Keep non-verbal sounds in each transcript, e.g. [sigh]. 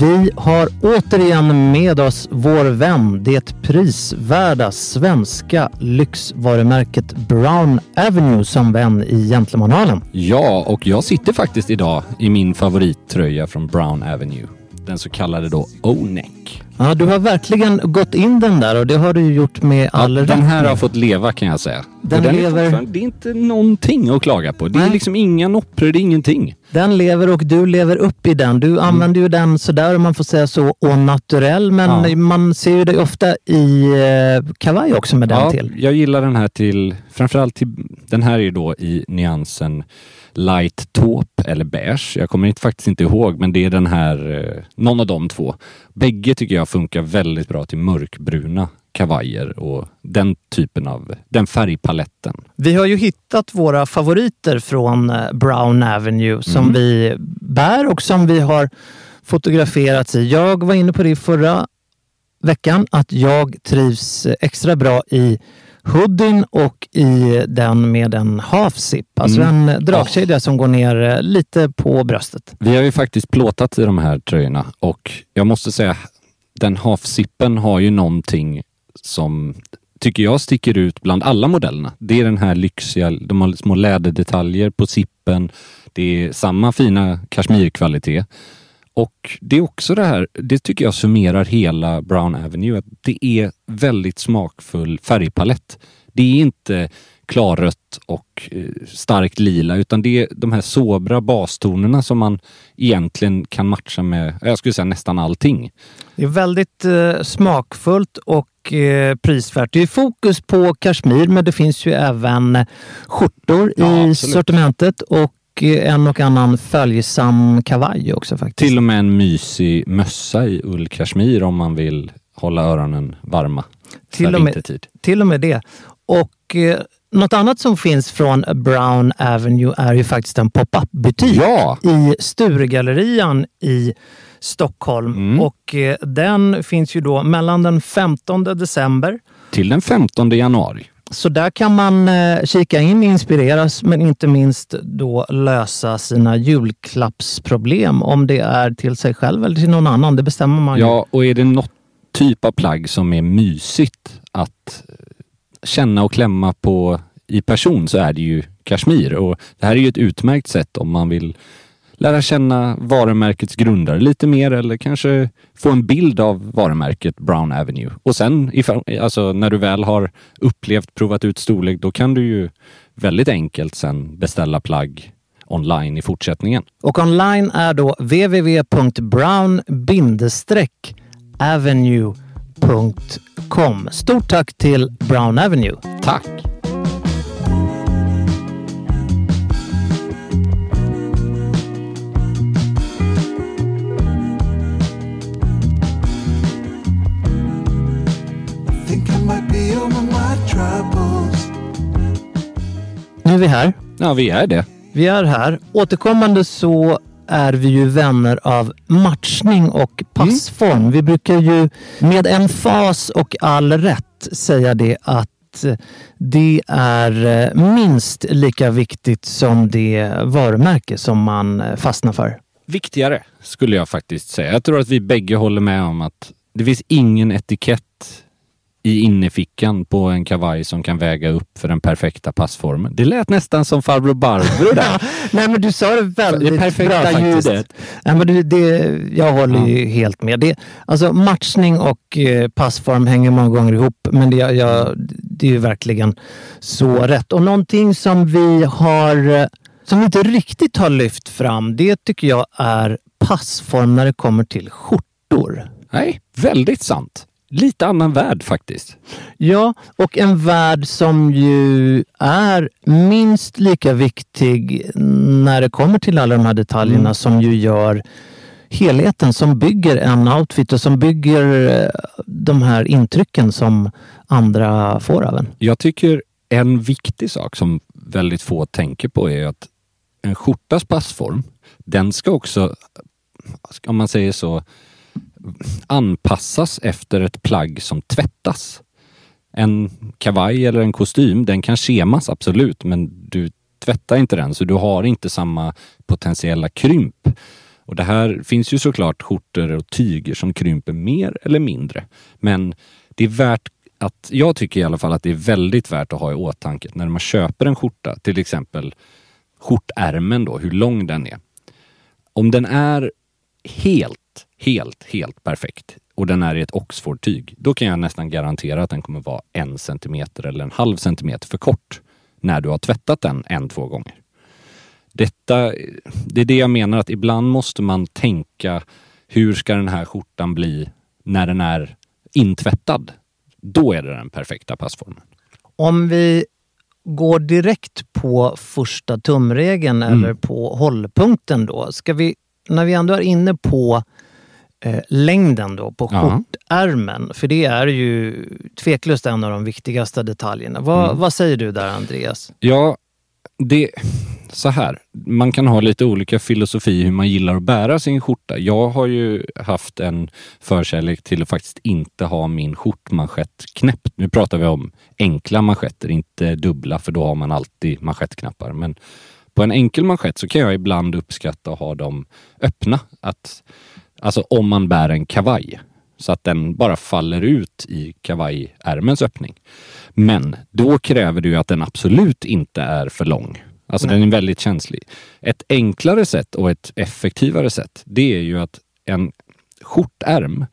Vi har återigen med oss vår vän, det prisvärda svenska lyxvarumärket Brown Avenue som vän i Gentlemanhallen. Ja, och jag sitter faktiskt idag i min favorittröja från Brown Avenue. Den så kallade då O-neck. Ja, du har verkligen gått in den där och det har du gjort med all ja, rätt. Den här har fått leva kan jag säga. Den den lever- Är det är inte någonting att klaga på. Det är Nej. liksom inga noppor, det är ingenting. Den lever och du lever upp i den. Du använder ju den sådär om man får säga så, au. Men Ja. man ser ju dig ofta i eh, kavaj också med den ja, till. Jag gillar den här till, framförallt till, den här är ju då i nyansen light taupe eller beige. Jag kommer inte, faktiskt inte ihåg, men det är den här, eh, någon av de två. Bägge tycker jag funkar väldigt bra till mörkbruna kavajer och den typen av, den färgpaletten. Vi har ju hittat våra favoriter från eh, Brown Avenue som Mm. vi bär och som vi har fotograferats i. Jag var inne på det förra veckan att jag trivs extra bra i hoodien och i den med en half zip. Alltså Mm. en dragkedja som går ner eh, lite på bröstet. Vi har ju faktiskt plåtat i de här tröjorna och jag måste säga den half-zippen har ju någonting som tycker jag sticker ut bland alla modellerna. Det är den här lyxiga, de har små läderdetaljer på sippen. Det är samma fina kashmirkvalitet. Och det är också det här, det tycker jag summerar hela Brown Avenue, att det är väldigt smakfull färgpalett. Det är inte klarrött och eh, starkt lila utan det är de här sobra bastonerna som man egentligen kan matcha med, jag skulle säga nästan allting. Det är väldigt eh, smakfullt och eh, prisvärt. Det är fokus på kashmir men det finns ju även skjortor Ja, i absolut. sortimentet och eh, en och annan följsam kavaj också faktiskt. Till och med en mysig mössa i ullkashmir om man vill hålla öronen varma. Till och med-. Till och med det. Och eh, något annat som finns från Brown Avenue är ju faktiskt en pop-up butik Ja! i Sturegallerian i Stockholm. Mm. Och eh, den finns ju då mellan den 15 december Till den 15 januari. Så där kan man eh, kika in, inspireras men inte minst då lösa sina julklappsproblem. Om det är till sig själv eller till någon annan, det bestämmer man ju. Ja, och är det något typ av plagg som är mysigt att känna och klämma på i person så är det ju kashmir. Och det här är ju ett utmärkt sätt om man vill lära känna varumärkets grundare lite mer eller kanske få en bild av varumärket Brown Avenue. Och sen alltså, när du väl har upplevt, provat ut storlek, då kan du ju väldigt enkelt sen beställa plagg online i fortsättningen. Och online är då www.brown-avenue.com. Stort tack till Brown Avenue. Tack! Nu är vi här. Ja, vi är det. Vi är här. Återkommande så är vi ju vänner av matchning och passform. Vi brukar ju med en fas och all rätt säga det att det är eh, minst lika viktigt som det varumärke som man eh, fastnar för. Viktigare skulle jag faktiskt säga. Jag tror att vi bägge håller med om att det finns ingen etikett i innerfickan på en kavaj som kan väga upp för den perfekta passformen. Det lät nästan som farbror Barbro där. [laughs] Nej men du sa det väldigt det perfekta bra faktiskt. ljudet. Nej, men det, det, jag håller ju helt med. Det, alltså matchning och eh, passform hänger många gånger ihop men det, jag, det är ju verkligen så rätt. Och någonting som vi har eh, som vi inte riktigt har lyft fram det tycker jag är passform när det kommer till skjortor. Nej, väldigt sant. Lite annan värld faktiskt. Ja, och en värld som ju är minst lika viktig när det kommer till alla de här detaljerna Mm. som ju gör helheten, som bygger en outfit och som bygger eh, de här intrycken som andra får av en. Jag tycker en viktig sak som väldigt få tänker på är att en skjortas passform, den ska också, om man säger så, anpassas efter ett plagg som tvättas. En kavaj eller en kostym, den kan schemas absolut, men du tvättar inte den så du har inte samma potentiella krymp. Och det här finns ju såklart skjortor och tyger som krymper mer eller mindre. Men det är värt att, jag tycker i alla fall att det är väldigt värt att ha i åtanke när man köper en skjorta, till exempel skjortärmen då, hur lång den är. Om den är helt, helt, helt perfekt och den är i ett Oxford-tyg, då kan jag nästan garantera att den kommer vara en centimeter eller en halv centimeter för kort när du har tvättat den en, två gånger. Detta, det är det jag menar att ibland måste man tänka hur ska den här skjortan bli när den är intvättad? Då är det den perfekta passformen. Om vi går direkt på första tumregeln Mm. eller på hållpunkten då. Ska vi, när vi ändå är inne på eh, längden då, på Ja. skjortärmen, för det är ju tveklöst en av de viktigaste detaljerna. Vad, Mm. vad säger du där Andreas? Ja, det... Så här. Man kan ha lite olika filosofi hur man gillar att bära sin skjorta. Jag har ju haft en förkärlek till att faktiskt inte ha min skjortmanschett knäppt. Nu pratar vi om enkla manschetter, inte dubbla, för då har man alltid manschettknappar. Men på en enkel manschett så kan jag ibland uppskatta att ha dem öppna. Att, alltså om man bär en kavaj. Så att den bara faller ut i kavajärmens öppning. Men då kräver det ju att den absolut inte är för lång. Alltså den är väldigt känslig. Ett enklare sätt och ett effektivare sätt, det är ju att en skjortärm,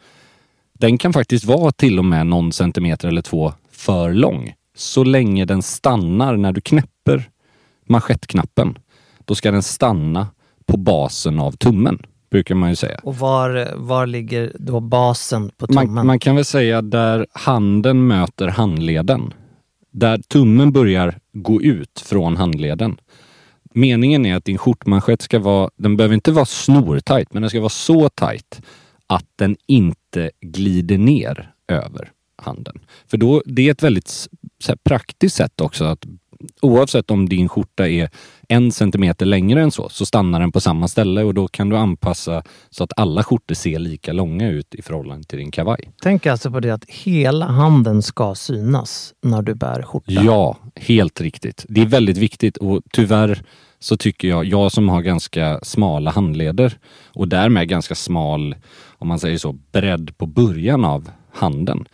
den kan faktiskt vara till och med någon centimeter eller två för lång. Så länge den stannar när du knäpper manschettknappen. Då ska den stanna på basen av tummen, brukar man ju säga. Och var, var ligger då basen på tummen? Man, man kan väl säga där handen möter handleden. Där tummen börjar gå ut från handleden. Meningen är att din skjortmanschett ska vara, den behöver inte vara snortajt, men den ska vara så tajt att den inte glider ner över handen. För då, det är ett väldigt praktiskt sätt också att oavsett om din skjorta är en centimeter längre än så, så stannar den på samma ställe och då kan du anpassa så att alla skjortor ser lika långa ut i förhållande till din kavaj. Tänk alltså på det att hela handen ska synas när du bär skjorta. Ja, helt riktigt. Det är väldigt viktigt och tyvärr så tycker jag, jag som har ganska smala handleder och därmed ganska smal, om man säger så, bredd på början av handen.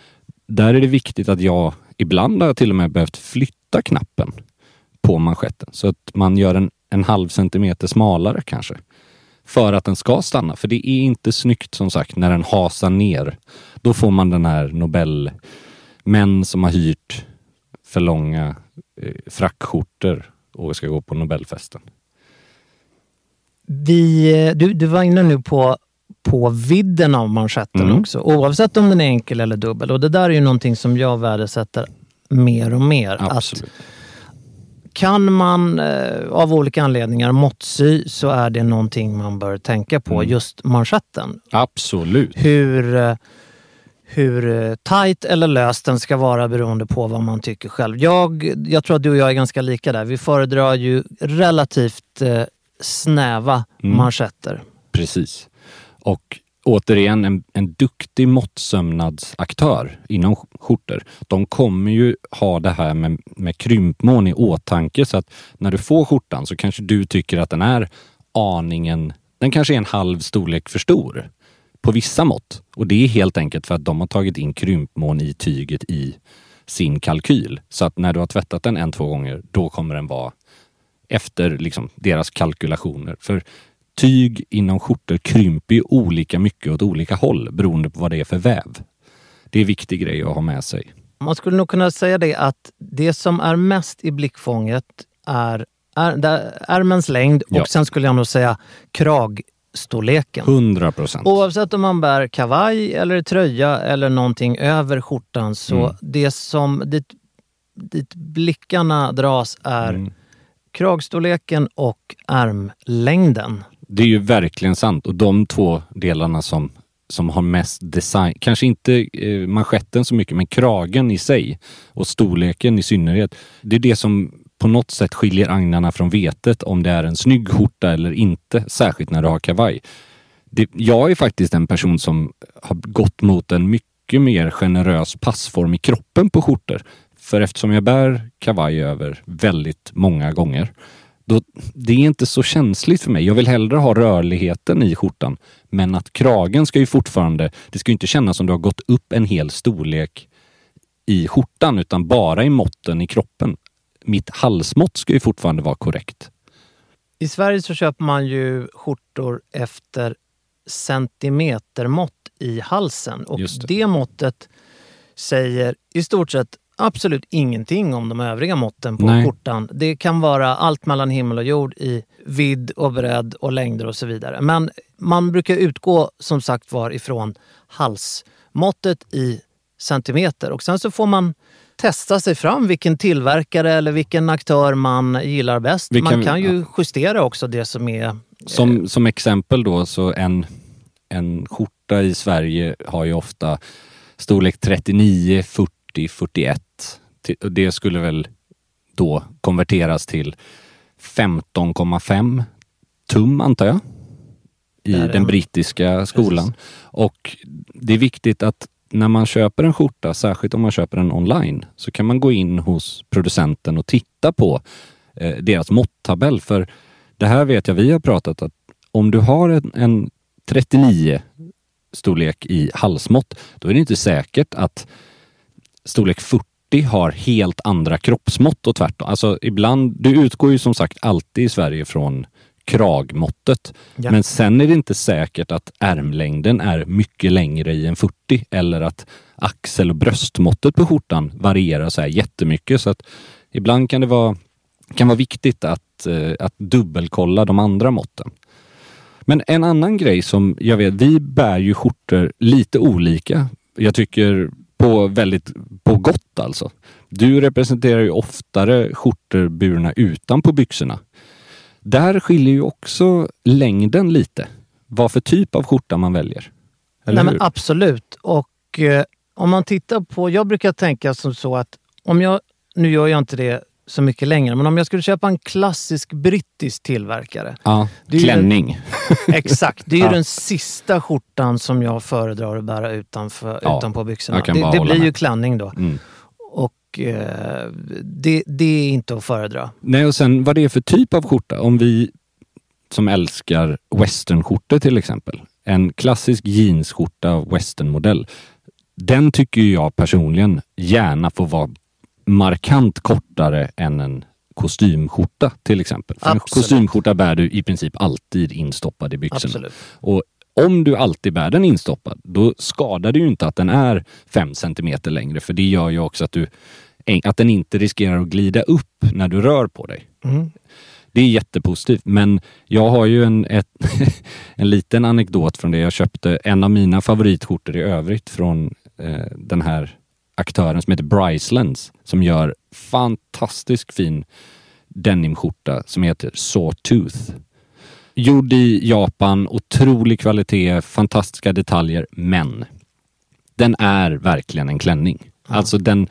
Där är det viktigt att jag, ibland har jag till och med behövt flytta knappen på manschetten så att man gör en, en halv centimeter smalare kanske. För att den ska stanna. För det är inte snyggt som sagt när den hasar ner. Då får man den här nobelmän som har hyrt för långa eh, frackskjortor och ska gå på Nobelfesten. Vi, eh, du, du var inne nu på, på vidden av manschetten Mm. också. Oavsett om den är enkel eller dubbel. Och det där är ju någonting som jag värdesätter mer och mer. Att Absolut. kan man eh, av olika anledningar måttsy så är det någonting man bör tänka på. Mm. Just manschetten. Absolut. Hur, eh, hur eh, tight eller löst den ska vara beroende på vad man tycker själv. Jag, jag tror att du och jag är ganska lika där. Vi föredrar ju relativt eh, snäva Mm. manschetter. Precis. Och återigen, en, en duktig måttsömnadsaktör inom skjortor, de kommer ju ha det här med, med krympmån i åtanke så att när du får skjortan så kanske du tycker att den är aningen, den kanske är en halv storlek för stor på vissa mått. Och det är helt enkelt för att de har tagit in krympmån i tyget i sin kalkyl. Så att när du har tvättat den en, två gånger, då kommer den vara efter liksom deras kalkylationer. För tyg inom skjortor krymper ju olika mycket åt olika håll beroende på vad det är för väv. Det är en viktig grej att ha med sig. Man skulle nog kunna säga det att det som är mest i blickfånget är, ärmens längd Ja. och sen skulle jag nog säga kragstorleken. 100 procent. Oavsett om man bär kavaj eller tröja eller någonting över skjortan så Mm. det som dit, dit blickarna dras är Mm. kragstorleken och ärmlängden. Det är ju verkligen sant och de två delarna som, som har mest design, kanske inte eh, manschetten så mycket, men kragen i sig och storleken i synnerhet. Det är det som på något sätt skiljer agnarna från vetet om det är en snygg skjorta eller inte, särskilt när du har kavaj. Det, jag är faktiskt en person som har gått mot en mycket mer generös passform i kroppen på skjortor. För eftersom jag bär kavaj över väldigt många gånger då, det är inte så känsligt för mig. Jag vill hellre ha rörligheten i skjortan. Men att kragen ska ju fortfarande, det ska ju inte kännas som du har gått upp en hel storlek i skjortan utan bara i måtten i kroppen. Mitt halsmått ska ju fortfarande vara korrekt. I Sverige så köper man ju skjortor efter centimetermått i halsen och det. det. måttet säger i stort sett absolut ingenting om de övriga måtten på Nej. skjortan. Det kan vara allt mellan himmel och jord i vidd och bredd och längder och så vidare. Men man brukar utgå som sagt var ifrån halsmåttet i centimeter och sen så får man testa sig fram vilken tillverkare eller vilken aktör man gillar bäst. Vi man kan- kan ju justera också det som är... Som, som exempel då så en, en skjorta i Sverige har ju ofta storlek 39, 40, 41. Det skulle väl då konverteras till 15,5 tum antar jag. I den brittiska skolan. Och det är viktigt att när man köper en skjorta, särskilt om man köper den online, så kan man gå in hos producenten och titta på eh, deras måtttabell. För det här vet jag, vi har pratat att om du har en, en 39 storlek i halsmått, då är det inte säkert att storlek 40 har helt andra kroppsmått och tvärtom. Alltså ibland, du utgår ju som sagt alltid i Sverige från kragmåttet. Ja. Men sen är det inte säkert att ärmlängden är mycket längre i en 40 eller att axel och bröstmåttet på skjortan varierar så här jättemycket. Så att ibland kan det vara, kan vara viktigt att, eh, att dubbelkolla de andra måtten. Men en annan grej som jag vet, vi bär ju skjortor lite olika. Jag tycker på väldigt, på gott alltså. Du representerar ju oftare skjortor burna utanpå byxorna. Där skiljer ju också längden lite. Vad för typ av skjorta man väljer. Eller Nej, men absolut. Och eh, om man tittar på... Jag brukar tänka som så att om jag... Nu gör jag inte det så mycket längre, men om jag skulle köpa en klassisk brittisk tillverkare. ja, ju- klänning. [laughs] Exakt, det är ju Ja. den sista skjortan som jag föredrar att bära utanför, Ja, utanpå byxorna. Det, det blir ju med. klänning då. Mm. Och eh, det, det är inte att föredra. Nej, och sen vad det är för typ av skjorta. Om vi som älskar westernskjortor till exempel. En klassisk jeansskjorta av westernmodell. Den tycker ju jag personligen gärna får vara markant kortare än en kostymskjorta till exempel. För en Absolut. kostymskjorta bär du i princip alltid instoppad i byxorna. Absolut. Och om du alltid bär den instoppad, då skadar det ju inte att den är fem centimeter längre. För det gör ju också att, du, att den inte riskerar att glida upp när du rör på dig. Mm. Det är jättepositivt. Men jag har ju en, ett, [laughs] en liten anekdot från det. Jag köpte en av mina favoritskjortor i övrigt från eh, den här aktören som heter Brycelands som gör fantastiskt fin denimskjorta som heter Sawtooth. Gjord i Japan, otrolig kvalitet, fantastiska detaljer, men den är verkligen en klänning. Alltså den,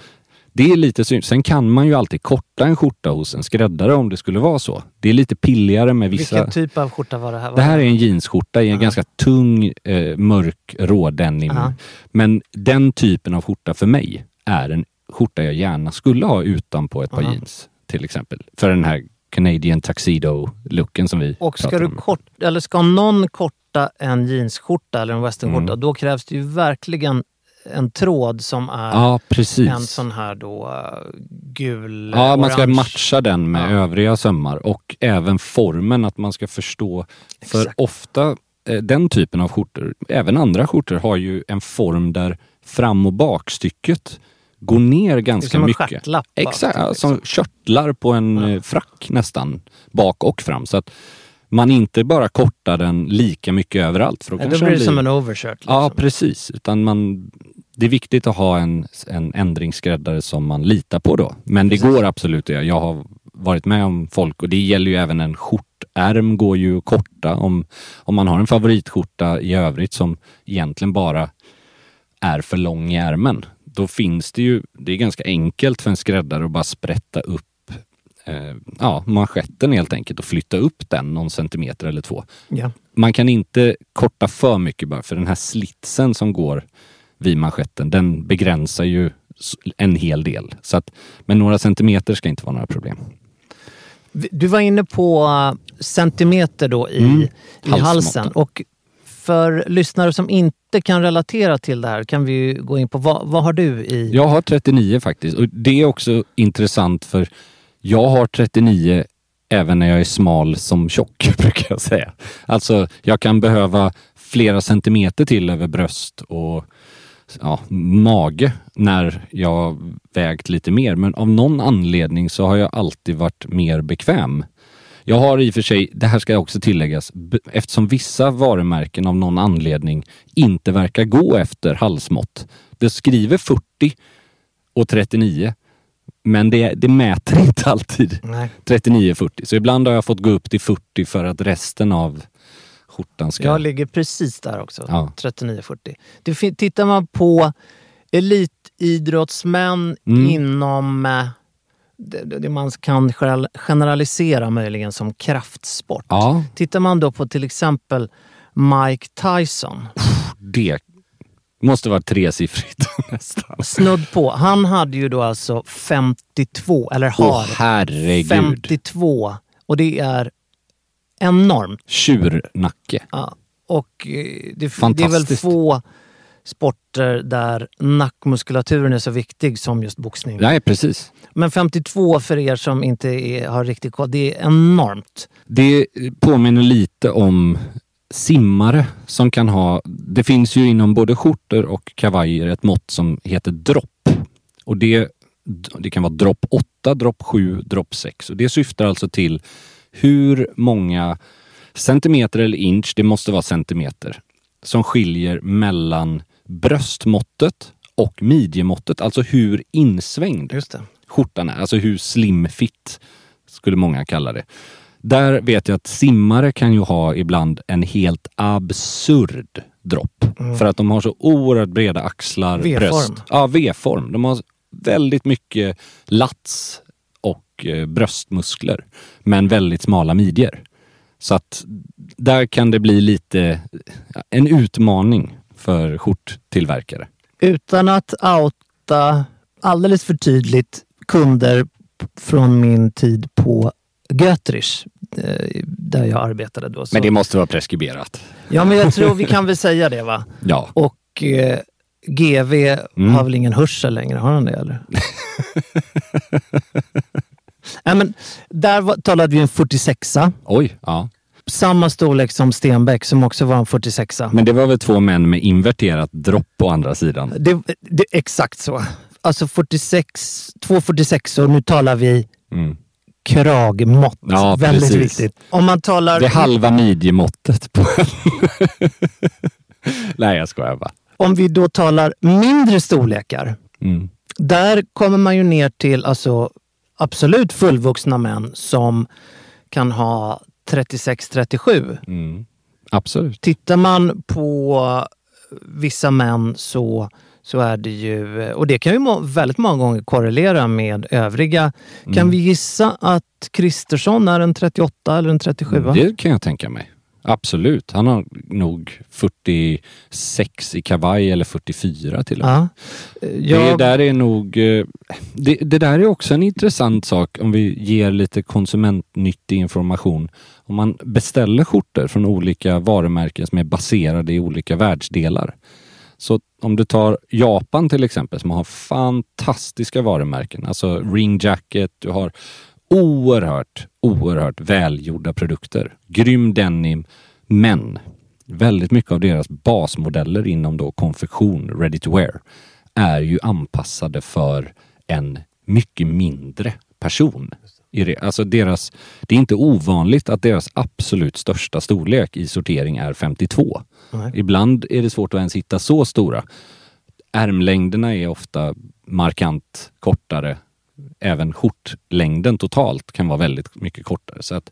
det är lite synd. Sen kan man ju alltid korta en skjorta hos en skräddare om det skulle vara så. Det är lite pilligare med vissa... Vilken typ av skjorta var det här? Det här är en jeansskjorta i en ganska tung, eh, mörk rådenim. Ja. Men den typen av skjorta för mig är en skjorta jag gärna skulle ha utanpå ett par Ja. jeans. Till exempel. För den här Canadian tuxedo-looken som vi Och ska du om. kort, eller ska någon korta en jeansskjorta eller en westernskjorta, Mm. då krävs det ju verkligen en tråd som är Ja, en sån här då uh, gul, Ja, man ska orange. matcha den med Ja. övriga sömmar och även formen, att man ska förstå. För Exakt. ofta, eh, den typen av skjortor, även andra skjortor, har ju en form där fram och bakstycket går ner ganska som en mycket. stjärtlapp. Exakt, typ, som liksom. körtlar på en Ja. eh, frack nästan, bak och fram. Så att man inte bara kortar den lika mycket överallt. För då Ja, då blir det som en overshirt. Liksom. Ja, precis. Utan man, det är viktigt att ha en, en ändringsskräddare som man litar på då. Men det Precis. går absolut att göra. Jag har varit med om folk och det gäller ju även en skjortärm går ju att korta om, om man har en favoritskjorta i övrigt som egentligen bara är för lång i ärmen. Då finns det ju, det är ganska enkelt för en skräddare att bara sprätta upp eh, ja, manschetten helt enkelt och flytta upp den någon centimeter eller två Ja. man kan inte korta för mycket bara för den här slitsen som går vid manschetten, den begränsar ju en hel del. Så att, men några centimeter ska inte vara några problem. Du var inne på uh, centimeter då i, Mm. i halsen. Och för lyssnare som inte kan relatera till det här kan vi ju gå in på vad, vad har du i? Jag har 39 faktiskt och det är också intressant för jag har 39 även när jag är smal som tjock [laughs] brukar jag säga. Alltså jag kan behöva flera centimeter till över bröst och ja, mage när jag vägt lite mer. Men av någon anledning så har jag alltid varit mer bekväm. Jag har i och för sig, det här ska också tilläggas, eftersom vissa varumärken av någon anledning inte verkar gå efter halsmått. Det skriver 40 och 39 men det, det mäter [laughs] inte alltid Nej. 39-40. Så ibland har jag fått gå upp till 40 för att resten av skjortan ska... Jag ligger precis där också. Ja. 39-40. Det fin- Tittar man på elitidrottsmän Mm. inom eh, det, det man kan generalisera möjligen som kraftsport. Ja, Tittar man då på till exempel Mike Tyson. det måste vara tresiffrigt [laughs] nästan. Snudd på. Han hade ju då alltså 52, eller har Åh herregud. 52. Och det är enormt. Tjurnacke. Ja. Och eh, det, det är väl få sporter där nackmuskulaturen är så viktig som just boxning. Nej, precis. Men 52 för er som inte är, har riktigt koll, det är enormt. Det påminner lite om simmare som kan ha... Det finns ju inom både skjortor och kavajer ett mått som heter dropp. Och det, det kan vara dropp 8, dropp 7, dropp 6. Och det syftar alltså till hur många centimeter eller inch, det måste vara centimeter, som skiljer mellan bröstmåttet och midjemåttet. Alltså hur insvängd skjortan är. Alltså hur slim fit skulle många kalla det. Där vet jag att simmare kan ju ha ibland en helt absurd dropp. För att de har så oerhört breda axlar, bröst. Ja, V-form. De har väldigt mycket lats och eh, bröstmuskler. Men väldigt smala midjor. Så att där kan det bli lite ja, en utmaning för skjorttillverkare. Utan att outa alldeles för tydligt kunder från min tid på Götrich, eh, där jag arbetade då. Så. Men det måste vara preskriberat. Ja, men jag [laughs] tror vi kan väl säga det va? Ja. Och eh, GV Mm. har väl ingen hörsel längre? Har han det eller? [laughs] Nej, men där var, talade vi en 46a. Oj, ja. Samma storlek som Stenbeck som också var en 46a. Men det var väl två män med inverterat dropp på andra sidan? Det, det, exakt så. Alltså 46, två 46 och nu talar vi Mm. Kragmått. Ja, Väldigt precis. viktigt. Om man talar... Det är halva midjemåttet på [laughs] Nej, jag skojar bara. Om vi då talar mindre storlekar. Mm. Där kommer man ju ner till alltså, absolut fullvuxna män som kan ha 36-37. Mm. Absolut. Tittar man på vissa män så, så är det ju, och det kan ju må, väldigt många gånger korrelera med övriga. Kan Mm. vi gissa att Kristersson är en 38 eller en 37? va? Det kan jag tänka mig. Absolut. Han har nog 46 i kavaj eller 44 till och med. Ja. Det Jag, där är nog... eh, Det, det där är också en intressant sak om vi ger lite konsumentnyttig information. Om man beställer skjortor från olika varumärken som är baserade i olika världsdelar. Så om du tar Japan till exempel som har fantastiska varumärken. Alltså Ring Jacket, du har oerhört, oerhört välgjorda produkter. Grym denim, men väldigt mycket av deras basmodeller inom då konfektion, ready to wear, är ju anpassade för en mycket mindre person. Alltså deras, det är inte ovanligt att deras absolut största storlek i sortering är 52. Nej. Ibland är det svårt att ens hitta så stora. Ärmlängderna är ofta markant kortare. Även skjortlängden totalt kan vara väldigt mycket kortare. Så att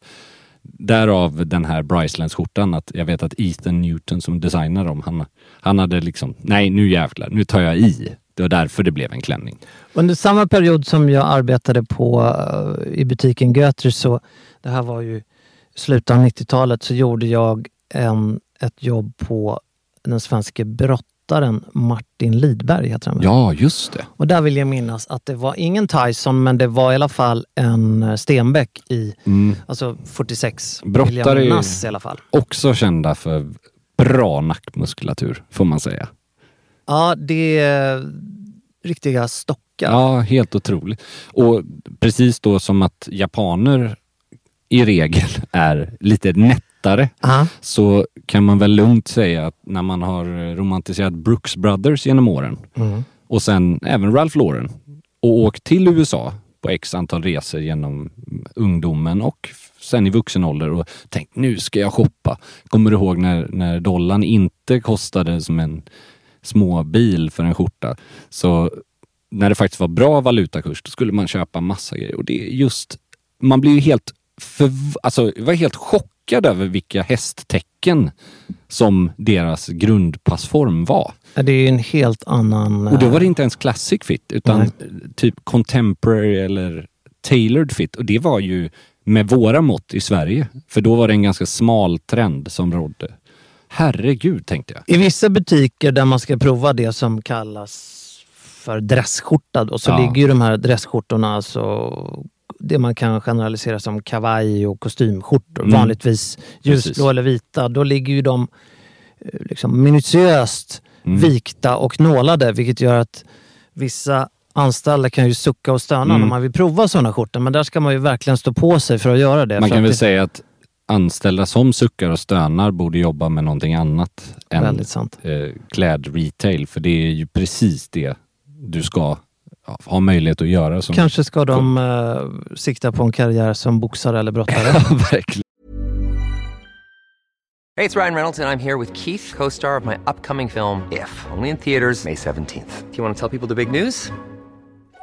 Därav den här Brycelands-skjortan. Att jag vet att Ethan Newton som designar dem, han, han hade liksom, nej nu jävlar, nu tar jag i. Det var därför det blev en klänning. under samma period som jag arbetade på eh, i butiken Götri så, det här var ju slutet av 90-talet, så gjorde jag en, ett jobb på den svenska brottaren Martin Lidberg heter han. Ja, just det. Och där vill jag minnas att det var ingen Tyson men det var i alla fall en Stenbeck i Mm. alltså 46. Brottare minnas i alla fall. Också kända för bra nackmuskulatur, får man säga. Ja, det är riktiga stockar. Ja, helt otroligt. Och precis då som att japaner i regel är lite nättare Ja. så kan man väl lugnt säga att när man har romantiserat Brooks Brothers genom åren Mm. och sen även Ralph Lauren och åkt till USA på x antal resor genom ungdomen och sen i vuxen ålder och tänkt nu ska jag shoppa. Kommer du ihåg när, när dollarn inte kostade som en småbil för en skjorta? Så när det faktiskt var bra valutakurs då skulle man köpa massa grejer och det är just, man blir ju helt för, alltså jag var helt chockad över vilka hästtecken som deras grundpassform var. Det är ju en helt annan... Och då var det eh, inte ens classic fit utan Nej. typ contemporary eller tailored fit. Och det var ju med våra mått i Sverige. För då var det en ganska smal trend som rådde. Herregud, tänkte jag. I vissa butiker där man ska prova det som kallas för dressskjorta då, så Ja. ligger ju de här dressskjortorna, alltså det man kan generalisera som kavaj och kostymskjortor, Mm. vanligtvis ljusblå Precis. eller vita. Då ligger ju de eh, liksom minutiöst Mm. vikta och nålade, vilket gör att vissa anställda kan ju sucka och stöna Mm. när man vill prova sådana skjortor. Men där ska man ju verkligen stå på sig för att göra det. Man kan väl det, säga att anställda som suckar och stönar borde jobba med någonting annat än sant. eh, klädretail. För det är ju precis det du ska ha möjlighet att göra. Som Kanske ska de eh, sikta på en karriär som boxare eller brottare. [laughs] verkligen. Hey, it's Ryan Reynolds, and I'm here with Keith, co star of my upcoming film, If, only in theaters, May 17th. Do you want to tell people the big news?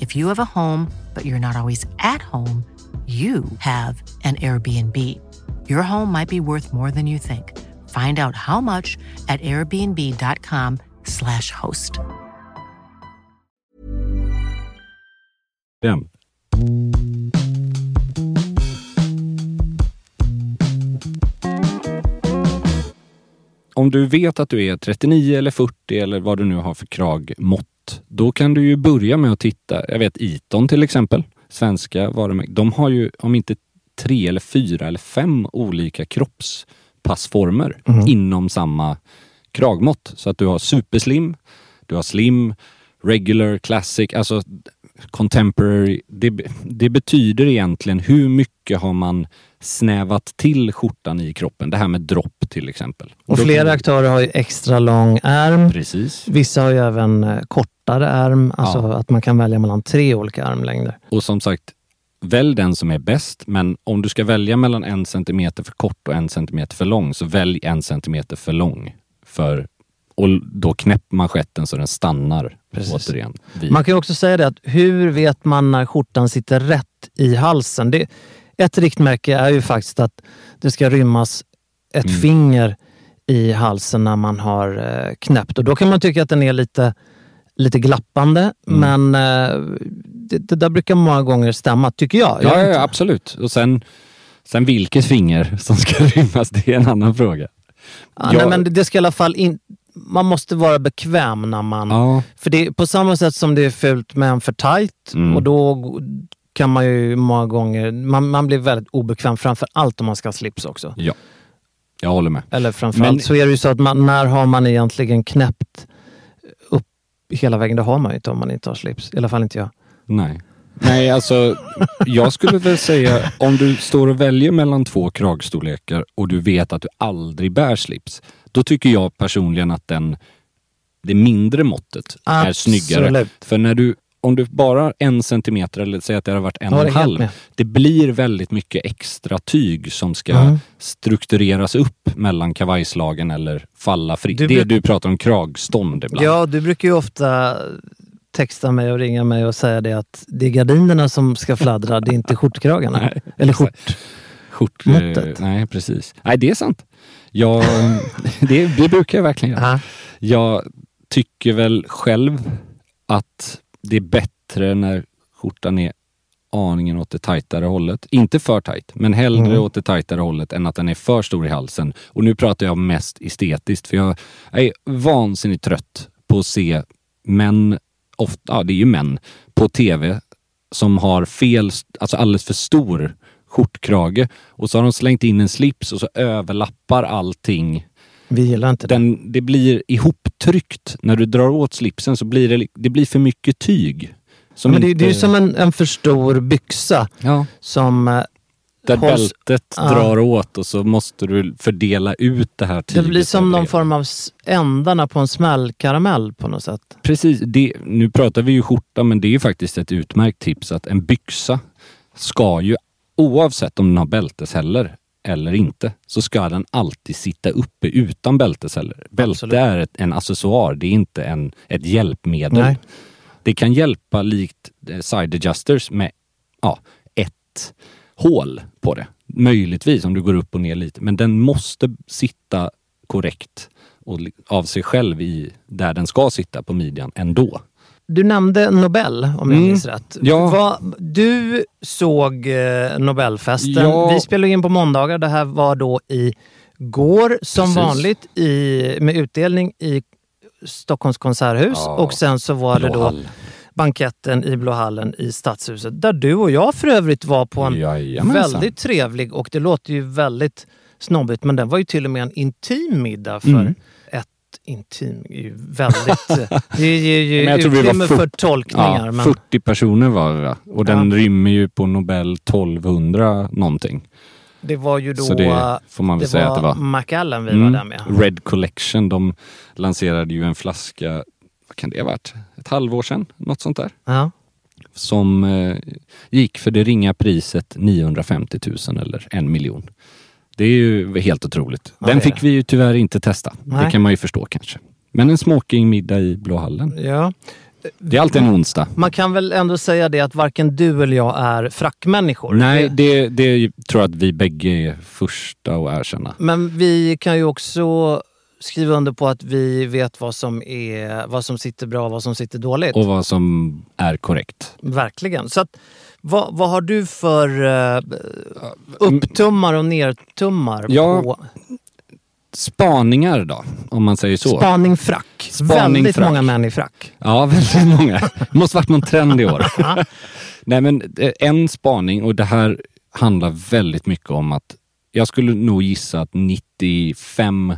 If you have a home, but you're not always at home, you have an Airbnb. Your home might be worth more than you think. Find out how much at airbnb.com/slash host. Om du vet att du är 39 eller 40 eller vad du nu har för kragmått, då kan du ju börja med att titta. Jag vet Iton till exempel, svenska varumärken. De har ju, om inte tre eller fyra eller fem olika kroppspassformer inom samma kragmått. Så att du har superslim, du har slim, regular, classic, alltså contemporary. Det, det betyder egentligen hur mycket har man snävat till skjortan i kroppen. Det här med dropp till exempel. Och flera aktörer har ju extra lång ärm. Precis. Vissa har ju även eh, kortare ärm, alltså Ja. att man kan välja mellan tre olika armlängder. Och som sagt, välj den som är bäst. Men om du ska välja mellan en centimeter för kort och en centimeter för lång, så välj en centimeter för lång. För, och då knäpper manschetten så den stannar Precis. återigen. vid- Man kan också säga det att hur vet man när skjortan sitter rätt i halsen? Det, ett riktmärke är ju faktiskt att det ska rymmas ett Mm. finger i halsen när man har eh, knäppt. Och då kan man tycka att den är lite, lite glappande, Mm. men eh, det, det där brukar många gånger stämma, tycker jag. jag Ja, vet ja, inte. absolut. Och sen, sen vilket finger [laughs] som ska rymmas, det är en annan fråga. Ja, Jag- nej, men det, det ska i alla fall in, man måste vara bekväm när man... Ja, För det på samma sätt som det är fult med en för tight Mm. och då kan man ju många gånger, man, man blir väldigt obekväm framför allt om man ska ha slips också. ja. Jag håller med. Eller framförallt Men- så är det ju så att man, när har man egentligen knäppt upp hela vägen? Det har man ju inte om man inte har slips. I alla fall inte jag. Nej. Nej, alltså jag skulle väl säga om du står och väljer mellan två kragstorlekar och du vet att du aldrig bär slips. Då tycker jag personligen att den, det mindre måttet är snyggare. Absolut. För när du, om du bara har en centimeter eller säg att det har varit en och en halv. Det blir väldigt mycket extra tyg som ska Mm. struktureras upp mellan kavajslagen eller falla fritt. Det bruk- du pratar om kragstånd ibland. Ja, du brukar ju ofta texta mig och ringa mig och säga det att det är gardinerna som ska fladdra, det är inte skjortkragarna. [laughs] Nej, Eller skjort. Skjort, Måttet. eh, nej, precis. Nej, det är sant. Jag, [laughs] det, det brukar jag verkligen göra. Ja. Jag tycker väl själv att det är bättre när skjortan är aningen åt det tajtare hållet. Inte för tajt, men hellre Mm. åt det tajtare hållet än att den är för stor i halsen. Och nu pratar jag mest estetiskt, för jag är vansinnigt trött på att se män, ofta, ja det är ju män, på tv som har fel, alltså alldeles för stor skjortkrage och så har de slängt in en slips och så överlappar allting Vi gillar inte det. den, det blir ihoptryckt. När du drar åt slipsen så blir det, det blir för mycket tyg. Som Men det, inte, det är ju som en, en för stor byxa ja, som eh, där hålls- bältet Ja. drar åt och så måste du fördela ut det här Det tyget. blir som någon form av ändarna på en smällkaramell på något sätt. Precis, det, nu pratar vi ju skjorta men det är ju faktiskt ett utmärkt tips att en byxa ska ju oavsett om den har bälteshäller eller inte så ska den alltid sitta uppe utan bälteshäller. Bälte är ett, en accessoar, det är inte en, ett hjälpmedel. Nej. Det kan hjälpa likt eh, side adjusters med ja, ett hål på det. Möjligtvis om du går upp och ner lite. Men den måste sitta korrekt och av sig själv i där den ska sitta på midjan ändå. Du nämnde Nobel, om jag Mm. minns rätt. Ja. Vad- du såg eh, Nobelfesten. Ja. Vi spelar in på måndagar. Det här var då i går som Precis. vanligt i, med utdelning i Stockholms konserthus. Ja. Och sen så var det då banketten i Blå hallen i Stadshuset. Där du och jag för övrigt var på en Jajamensan. väldigt trevlig och det låter ju väldigt snobbigt men den var ju till och med en intim middag för Mm. Intim är ju väldigt... [laughs] det ger ju Men jag tror vi var utrymme för fort- tolkningar. Ja, men, 40 personer var det? Och den Ja. rymmer ju på Nobel 1200 någonting. Det var ju då... Så det får man väl säga att det var. Macallan vi Mm. var där med. Red Collection, de lanserade ju en flaska, vad kan det ha varit? Ett halvår sedan? Något sånt där. Ja. Som eh, gick för det ringa priset 950 000 eller en miljon. Det är ju helt otroligt. Den fick vi ju tyvärr inte testa. Nej. Det kan man ju förstå kanske. Men en smokingmiddag i Blå hallen. ja. Det är alltid en onsdag. Man kan väl ändå säga det att varken du eller jag är frackmänniskor. Nej, det, det tror jag att vi bägge är första att erkänna. Men vi kan ju också skriva under på att vi vet vad som, är, vad som sitter bra och vad som sitter dåligt. Och vad som är korrekt. Verkligen. Så att, vad, vad har du för uh, upptummar och nertummar? Ja, på Spaningar då, om man säger så. Spaning frack. Spaning Väldigt frack. många män i frack. Ja, [laughs] väldigt många. Det måste varit någon trend i år. [laughs] Nej men eh, en spaning och det här handlar väldigt mycket om att jag skulle nog gissa att 95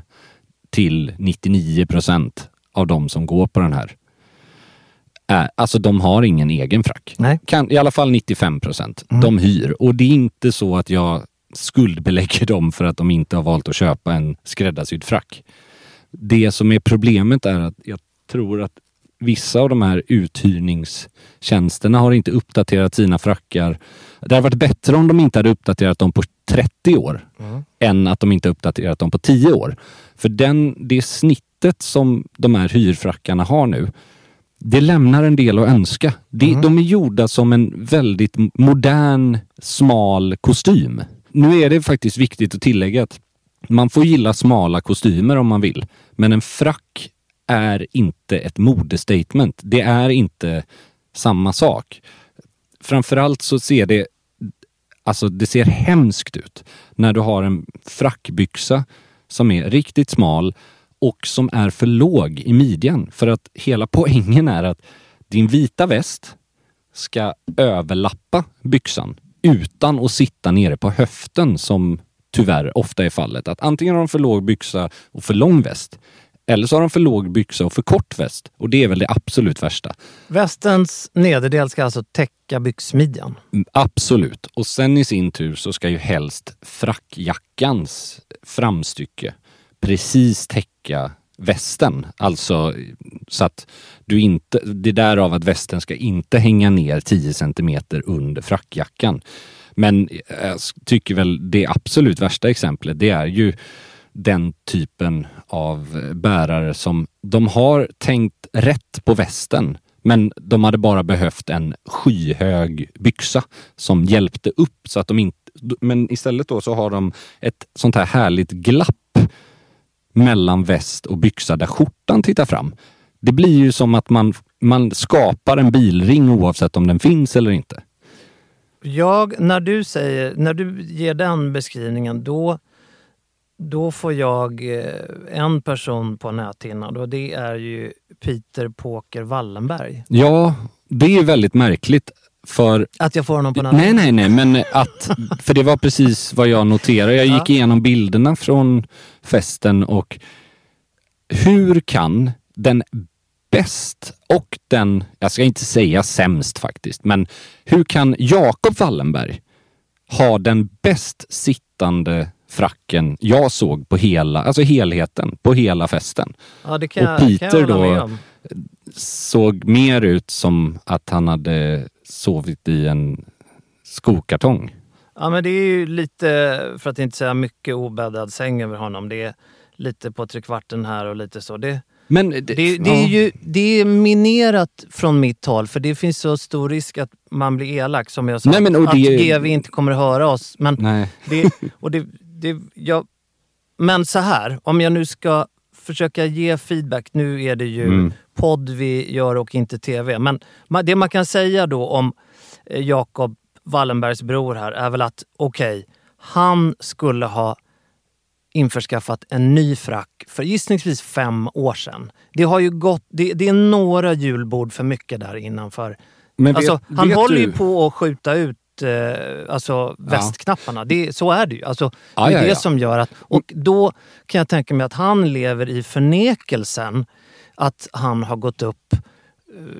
till 99 procent av de som går på den här är, alltså de har ingen egen frack. Nej. Kan, I alla fall 95 procent. De hyr. Och det är inte så att jag skuldbelägger [laughs] dem för att de inte har valt att köpa en skräddarsydd frack. Det som är problemet är att jag tror att vissa av de här uthyrningstjänsterna har inte uppdaterat sina frackar. Det hade varit bättre om de inte hade uppdaterat dem på 30 år än att de inte uppdaterat dem på 10 år. För den, det snittet som de här hyrfrackarna har nu, det lämnar en del att önska. Det, De är gjorda som en väldigt modern, smal kostym. Nu är det faktiskt viktigt att tillägga att man får gilla smala kostymer om man vill. Men en frack är inte ett modestatement. Det är inte samma sak. Framförallt så ser det Alltså det ser hemskt ut när du har en frackbyxa som är riktigt smal och som är för låg i midjan. För att hela [laughs] poängen är att din vita väst ska överlappa byxan utan att sitta nere på höften som tyvärr ofta är fallet. Att antingen har de för låg byxa och för lång väst eller så har de för låg byxa och för kort väst. Och det är väl det absolut värsta. Västens nederdel ska alltså täcka byxmidjan. Mm, Absolut. Och sen i sin tur så ska ju helst frackjackans framstycke precis täcka västen. Alltså så att du inte, det är därav att västen ska inte hänga ner 10 centimeter under frackjackan. Men eh, jag tycker väl det absolut värsta exemplet, det är ju den typen av bärare som de har tänkt rätt på västen men de hade bara behövt en skyhög byxa som hjälpte upp så att de inte... Men istället då så har de ett sånt här härligt glapp mellan väst och byxa där skjortan tittar fram. Det blir ju som att man, man skapar en bilring oavsett om den finns eller inte. Jag, när du säger, när du ger den beskrivningen då, då får jag eh, en person på näthinnan och det är ju Peter Poker Wallenberg. Ja, det är väldigt märkligt för Att jag får honom på näthinnan? Nej, nej, nej, men att, [laughs] för det var precis vad jag noterade. Jag gick Ja. igenom bilderna från festen och hur kan den bäst och den, jag ska inte säga sämst faktiskt, men hur kan Jakob Wallenberg ha den bäst sittande fracken jag såg på hela, alltså helheten på hela festen? Ja, det kan, Och jag- kan Peter jag hålla med då såg mer ut som att han hade sovit i en skokartong. Ja, men det är ju lite, för att inte säga mycket obäddad säng över honom. Det är lite på trekvarten här och lite så. Det, Men det, det, är ju det är minerat från mitt håll för det finns så stor risk att man blir elak som jag sa. Nej, men och att det- GV inte kommer att höra oss. Men, Nej. det, och det, det, jag, men så här, om jag nu ska försöka ge feedback. Nu är det ju Mm. podd vi gör och inte tv. Men det man kan säga då om eh, Jakob Wallenbergs bror här är väl att okej, han skulle ha införskaffat en ny frack för gissningsvis fem år sedan. Det har ju gått, det, det är några julbord för mycket där innanför. Men vet- alltså, han vet håller du- ju på att skjuta ut alltså, västknapparna. Det, så är det ju. Alltså, det är ja, det som gör att... Och då kan jag tänka mig att han lever i förnekelsen att han har gått upp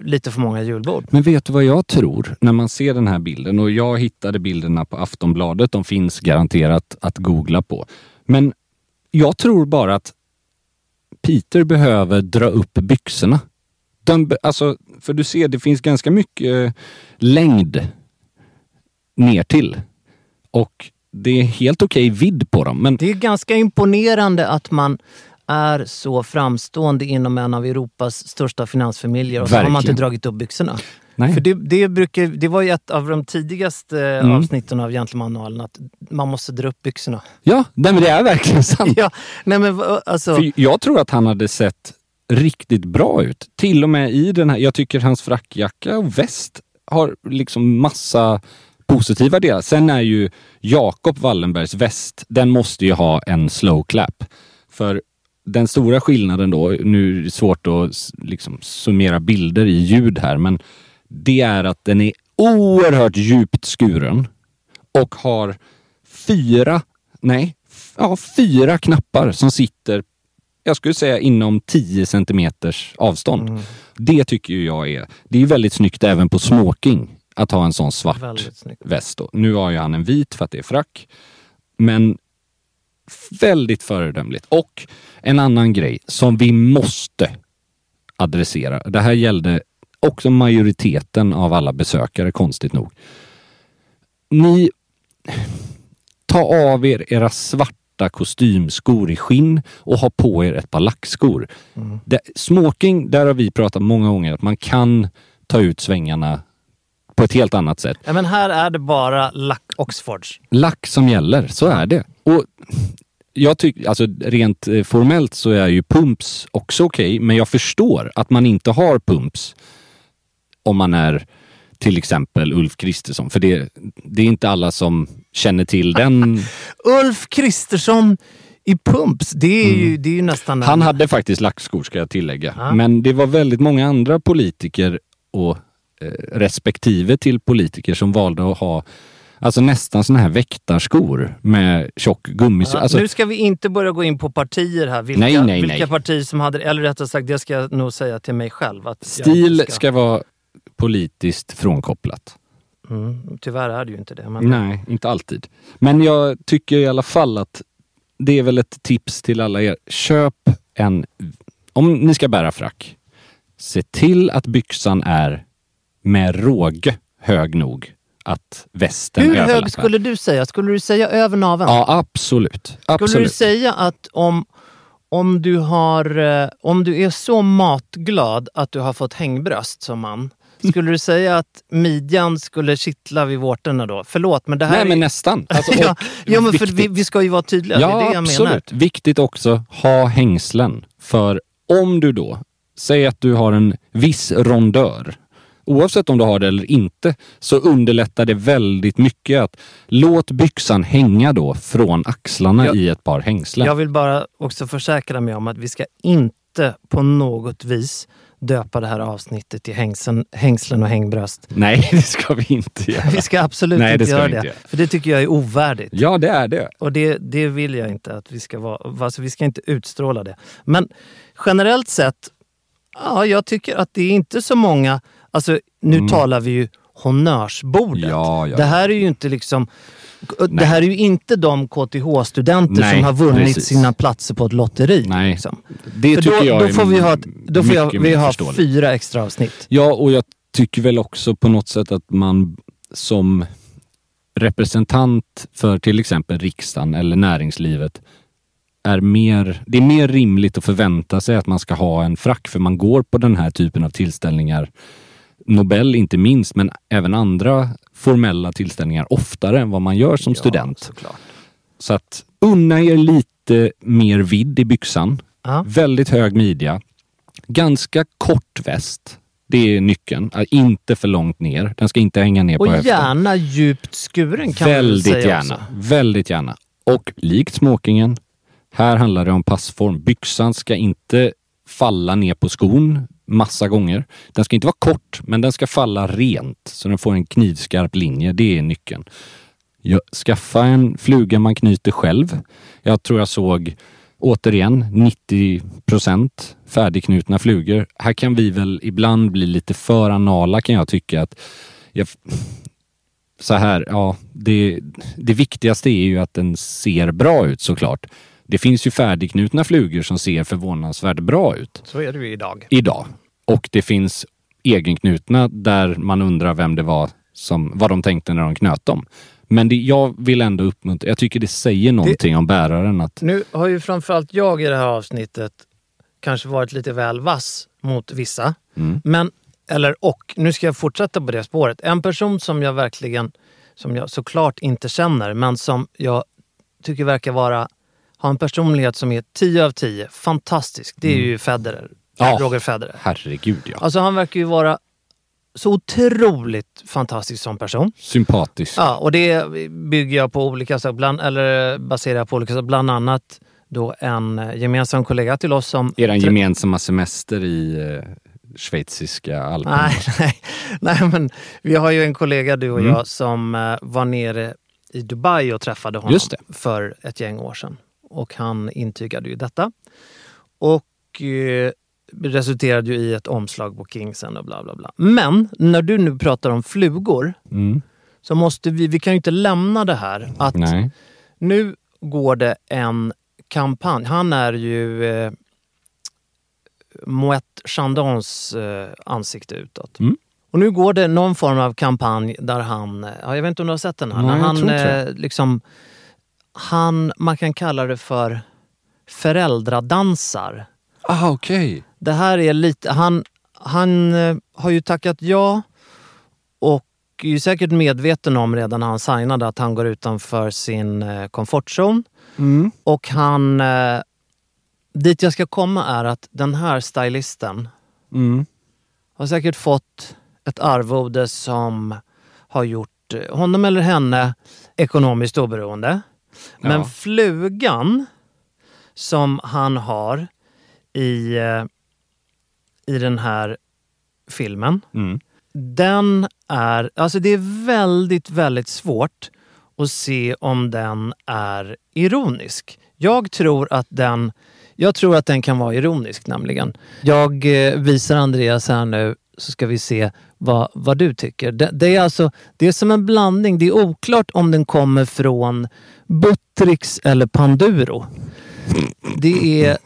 lite för många julbord. Men vet du vad jag tror när man ser den här bilden? Och jag hittade bilderna på Aftonbladet. De finns garanterat att googla på. Men jag tror bara att Peter behöver dra upp byxorna. De, alltså, för du ser, det finns ganska mycket eh, längd ner till. Och det är helt okej vidd på dem. Men Det är ganska imponerande att man är så framstående inom en av Europas största finansfamiljer och så har man Verkligen. inte dragit upp byxorna. nej. För det, det, brukar, det var ju ett av de tidigaste Mm. avsnitten av Gentlemanualen att man måste dra upp byxorna. Ja, nej, men det är verkligen sant. [laughs] Ja, nej men alltså... För jag tror att han hade sett riktigt bra ut. Till och med i den här, jag tycker hans frackjacka och väst har liksom massa positiva delar. Sen är ju Jakob Wallenbergs väst, den måste ju ha en slow clap. För den stora skillnaden då, nu är det svårt att liksom summera bilder i ljud här, men det är att den är oerhört djupt skuren och har fyra, nej, ja, fyra knappar som sitter, jag skulle säga inom 10 centimeters avstånd. Det tycker ju jag är, det är väldigt snyggt även på smoking att ha en sån svart väst. Då. Nu har ju han en vit för att det är frack. Men väldigt föredömligt. Och en annan grej som vi måste adressera. Det här gällde också majoriteten av alla besökare, konstigt nog. Ni, ta av er era svarta kostymskor i skinn och ha på er ett par lackskor. Det, smoking, där har vi pratat många gånger att man kan ta ut svängarna på ett helt annat sätt. Ja, men här är det bara lack Oxfords. Lack som gäller, så är det. Och jag tycker, alltså rent eh, formellt så är ju pumps också okej, men jag förstår att man inte har pumps om man är till exempel Ulf Kristersson. För det, det är inte alla som känner till [laughs] den. Ulf Kristersson i Pumps, det är, ju, det är ju nästan... Han hade faktiskt lackskor ska jag tillägga. Ja. Men det var väldigt många andra politiker och respektive till politiker som valde att ha alltså nästan såna här väktarskor med tjock gummisål. Ja, Alltså, nu ska vi inte börja gå in på partier här. Vilka, Nej, nej, vilka nej. partier som hade Eller rättare sagt, det ska jag nog säga till mig själv. Att Stil inte ska vara politiskt frånkopplat. Mm, tyvärr är det ju inte det. Men... Nej, inte alltid. Men jag tycker i alla fall att det är väl ett tips till alla er. Köp en... Om ni ska bära frack, se till att byxan är med råge hög nog att västen Hur överlappar. hög skulle du säga? Skulle du säga över naveln? Ja, absolut. Skulle du absolut. säga att om, om, du har, eh, om du är så matglad att du har fått hängbröst som man, skulle du säga att midjan skulle kittla vid vårtorna då? Förlåt, men det här Nej, men nästan. [laughs] Alltså, ja, ja, men för vi, vi ska ju vara tydliga. Ja, det är det jag absolut. menar. Viktigt också, ha hängslen. För om du då, säg att du har en viss rondör, oavsett om du har det eller inte, så underlättar det väldigt mycket att låt byxan hänga då från axlarna Ja. i ett par hängslen. Jag vill bara också försäkra mig om att vi ska inte på något vis döpa det här avsnittet till hängseln, hängslen och hängbröst. Nej, [laughs] det ska vi inte göra. Vi ska absolut Nej, inte ska göra det. inte göra. För det tycker jag är ovärdigt. Ja, det är det. Och det, det vill jag inte att vi ska vara. Alltså vi ska inte utstråla det. Men generellt sett, ja, jag tycker att det är inte så många... Alltså nu talar vi ju honnörsbordet. Mm. Ja, ja. Det här är ju inte liksom... Det här är ju inte de KTH-studenter Nej, som har vunnit precis. sina platser på ett lotteri. Nej, Liksom. det För tycker då, jag då är får vi ha, ett- då får jag, vi ha fyra extra avsnitt. Ja, och jag tycker väl också på något sätt att man som representant för till exempel riksdagen eller näringslivet är mer, det är mer rimligt att förvänta sig att man ska ha en frack för man går på den här typen av tillställningar. Nobel inte minst, men även andra formella tillställningar oftare än vad man gör som student. såklart. Så att unna er lite mer vidd i byxan. Ja. Väldigt hög midja. Ganska kort väst. Det är nyckeln. Inte för långt ner. Den ska inte hänga ner på Och höften. gärna djupt skuren kan man väl Väldigt säga gärna. också. Väldigt gärna. Och likt smokingen, här handlar det om passform. Byxan ska inte falla ner på skon massa gånger. Den ska inte vara kort, men den ska falla rent så den får en knivskarp linje. Det är nyckeln. Skaffa en fluga man knyter själv. Jag tror jag såg återigen 90 procent färdigknutna flugor. Här kan vi väl ibland bli lite för anala kan jag tycka. att jag, Så här, ja, det, det viktigaste är ju att den ser bra ut såklart. Det finns ju färdigknutna flugor som ser förvånansvärt bra ut Så är det ju idag. idag. Och det finns egenknutna där man undrar vem det var som, vad de tänkte när de knöt dem. Men det, jag vill ändå uppmuntra, jag tycker det säger någonting om bäraren att Nu har ju framförallt jag i det här avsnittet kanske varit lite väl vass mot vissa. Mm. Men, eller och, nu ska jag fortsätta på det spåret. En person som jag verkligen, som jag såklart inte känner, men som jag tycker verkar vara, ha en personlighet som är 10 av 10. Fantastisk. Det är ju Federer. Mm. Ja. Roger Federer. herregud ja. Alltså han verkar ju vara så otroligt fantastisk som person. Sympatisk. Ja, och det bygger jag på olika saker, bland, eller baserar jag på olika saker. Bland annat då en gemensam kollega till oss som... Eran gemensamma semester i eh, schweiziska alperna. Nej, [laughs] nej, nej, men vi har ju en kollega, du och Mm. jag, som eh, var nere i Dubai och träffade honom för ett gäng år sedan. Och han intygade ju detta. Och eh, resulterade ju i ett omslag på Kingsen och bla bla bla. Men när du nu pratar om flugor Mm. så måste vi, vi kan ju inte lämna det här att Nej. nu går det en kampanj. Han är ju eh, Moet Chandons eh, ansikte utåt. Mm. Och nu går det någon form av kampanj där han, eh, ja, jag vet inte om du har sett den här, Nej, när han eh, liksom, han, man kan kalla det för föräldradansar. Ah, okej. Det här är lite, han, han eh, har ju tackat ja och är ju säkert medveten om redan när han signade att han går utanför sin eh, komfortzon. Mm. Och han... Eh, dit jag ska komma är att den här stylisten Mm. har säkert fått ett arvode som har gjort honom eller henne ekonomiskt oberoende. Men Ja. flugan som han har i, eh, i den här filmen, Mm. den är... Alltså det är väldigt, väldigt svårt att se om den är ironisk. Jag tror att den, jag tror att den kan vara ironisk nämligen. Jag eh, visar Andreas här nu så ska vi se vad, vad du tycker. Det, det, är alltså, det är som en blandning. Det är oklart om den kommer från Buttricks eller Panduro. Det är...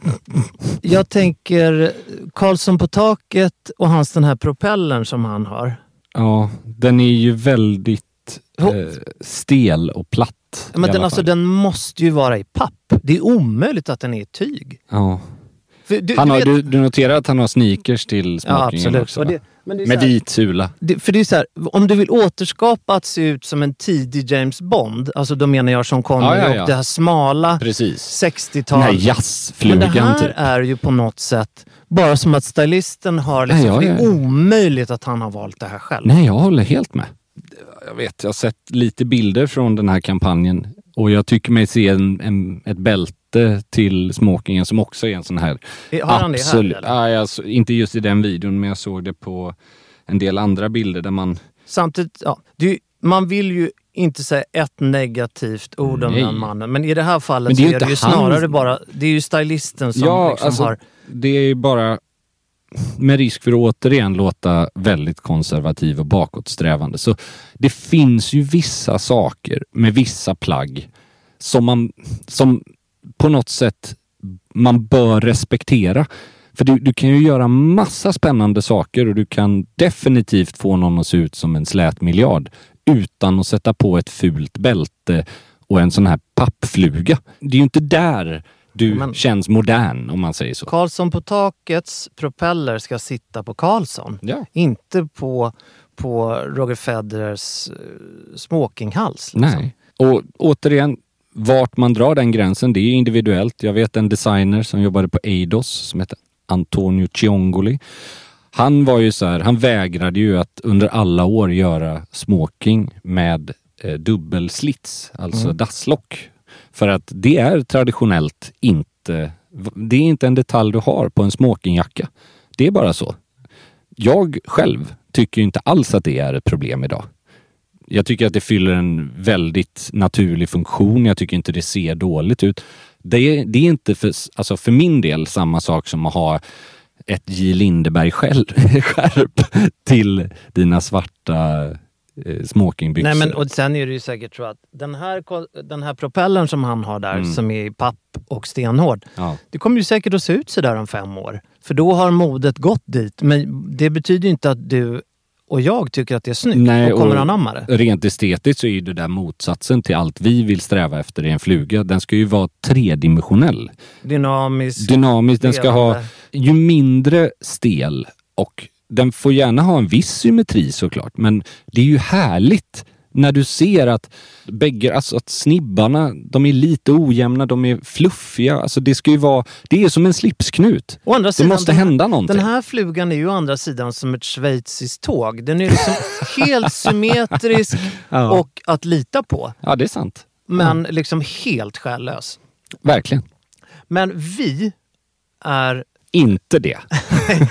Jag tänker Karlsson på taket och hans den här propellern som han har. Ja, den är ju väldigt eh, stel och platt. Men den, alltså, den måste ju vara i papp. Det är omöjligt att den är i tyg. Ja. För du, Han du har, vet- du, du noterar att han har sneakers till ja, smokingen absolut. också? Det, men det Med här, vit sula. det, för det är så här, om du vill återskapa att se ut som en tidig James Bond, alltså då menar jag som Connery Ja, ja, ja. och det här smala Precis. 60-tal. Den här Men jazzflugan det här typ. är ju på något sätt bara som att stylisten har liksom, Nej, ja, det är ja, ja. omöjligt att han har valt det här själv. Nej, jag håller helt med. Jag vet, jag har sett lite bilder från den här kampanjen och jag tycker mig se en, en, ett bälte till smokingen som också är en sån här... Har han det här? Absolut. eller? Ja, jag, så- inte just i den videon, men jag såg det på en del andra bilder där man... Samtidigt, ja, det man vill ju inte säga ett negativt ord om Nej. den mannen. Men i det här fallet Men det är så är det ju han- snarare bara, det är ju stylisten som ja, liksom alltså, har... det är ju bara med risk för att återigen låta väldigt konservativ och bakåtsträvande. Så det finns ju vissa saker med vissa plagg som man som på något sätt man bör respektera. För du, du kan ju göra massa spännande saker och du kan definitivt få någon att se ut som en slät miljard utan att sätta på ett fult bälte och en sån här pappfluga. Det är ju inte där du Men- känns modern om man säger så. Karlsson på takets propeller ska sitta på Karlsson. Ja. Inte på, på Roger Federers uh, smokinghals. liksom. Nej. Och återigen, vart man drar den gränsen, det är individuellt. Jag vet en designer som jobbade på Eidos som heter Antonio Ciongoli. Han var ju så här, han vägrade ju att under alla år göra smoking med eh, dubbelslits, alltså dasslock. För att det är traditionellt inte, det är inte en detalj du har på en smokingjacka. Det är bara så. Jag själv tycker inte alls att det är ett problem idag. Jag tycker att det fyller en väldigt naturlig funktion. Jag tycker inte det ser dåligt ut. Det är, det är inte för, alltså för min del samma sak som att ha ett J Lindeberg-skärp [laughs] till dina svarta eh, smokingbyxor. Nej, men, och sen är det ju säkert så att den här, den här propellern som han har där, Mm. som är i papp och stenhård. Ja. Det kommer ju säkert att se ut sådär om fem år. För då har modet gått dit. Men det betyder inte att du och jag tycker att det är snyggt Nej, och kommer och- anamma det. Rent estetiskt så är ju det där motsatsen till allt vi vill sträva efter i en fluga. Den ska ju vara tredimensionell. Dynamisk. Dynamisk, den ska ha ju mindre stel och den får gärna ha en viss symmetri såklart. Men det är ju härligt när du ser att bägge, alltså att snibbarna, de är lite ojämna, de är fluffiga. Alltså det ska ju vara, det är som en slipsknut. Å andra Det sidan, måste den här- hända någonting. Den här flugan är ju å andra sidan som ett schweiziskt tåg. Den är liksom [laughs] helt symmetrisk Ja. och att lita på. Ja, det är sant. Men liksom helt själlös. Verkligen. Men vi är... Inte det. [laughs]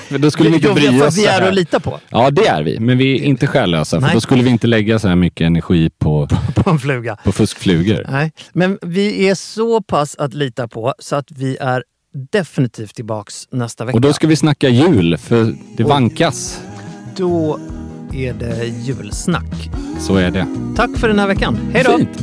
För då skulle vi inte bry för oss vi är att lita på. Ja, det är vi. Men vi är inte själlösa. För Nej. då skulle vi inte lägga så här mycket energi [laughs] på, På en fluga. på fuskflugor. Nej, men vi är så pass att lita på så att vi är definitivt tillbaks nästa vecka. Och då ska vi snacka jul, för det vankas. Då är det julsnack. Så är det. Tack för den här veckan. Hej då! Fint.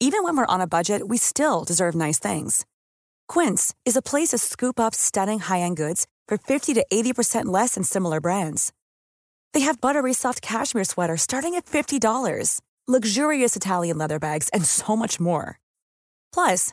Even when we're on a budget, we still deserve nice things. Quince is a place to scoop up stunning high-end goods for 50 to 80% less than similar brands. They have buttery soft cashmere sweaters starting at $50, luxurious Italian leather bags, and so much more. Plus,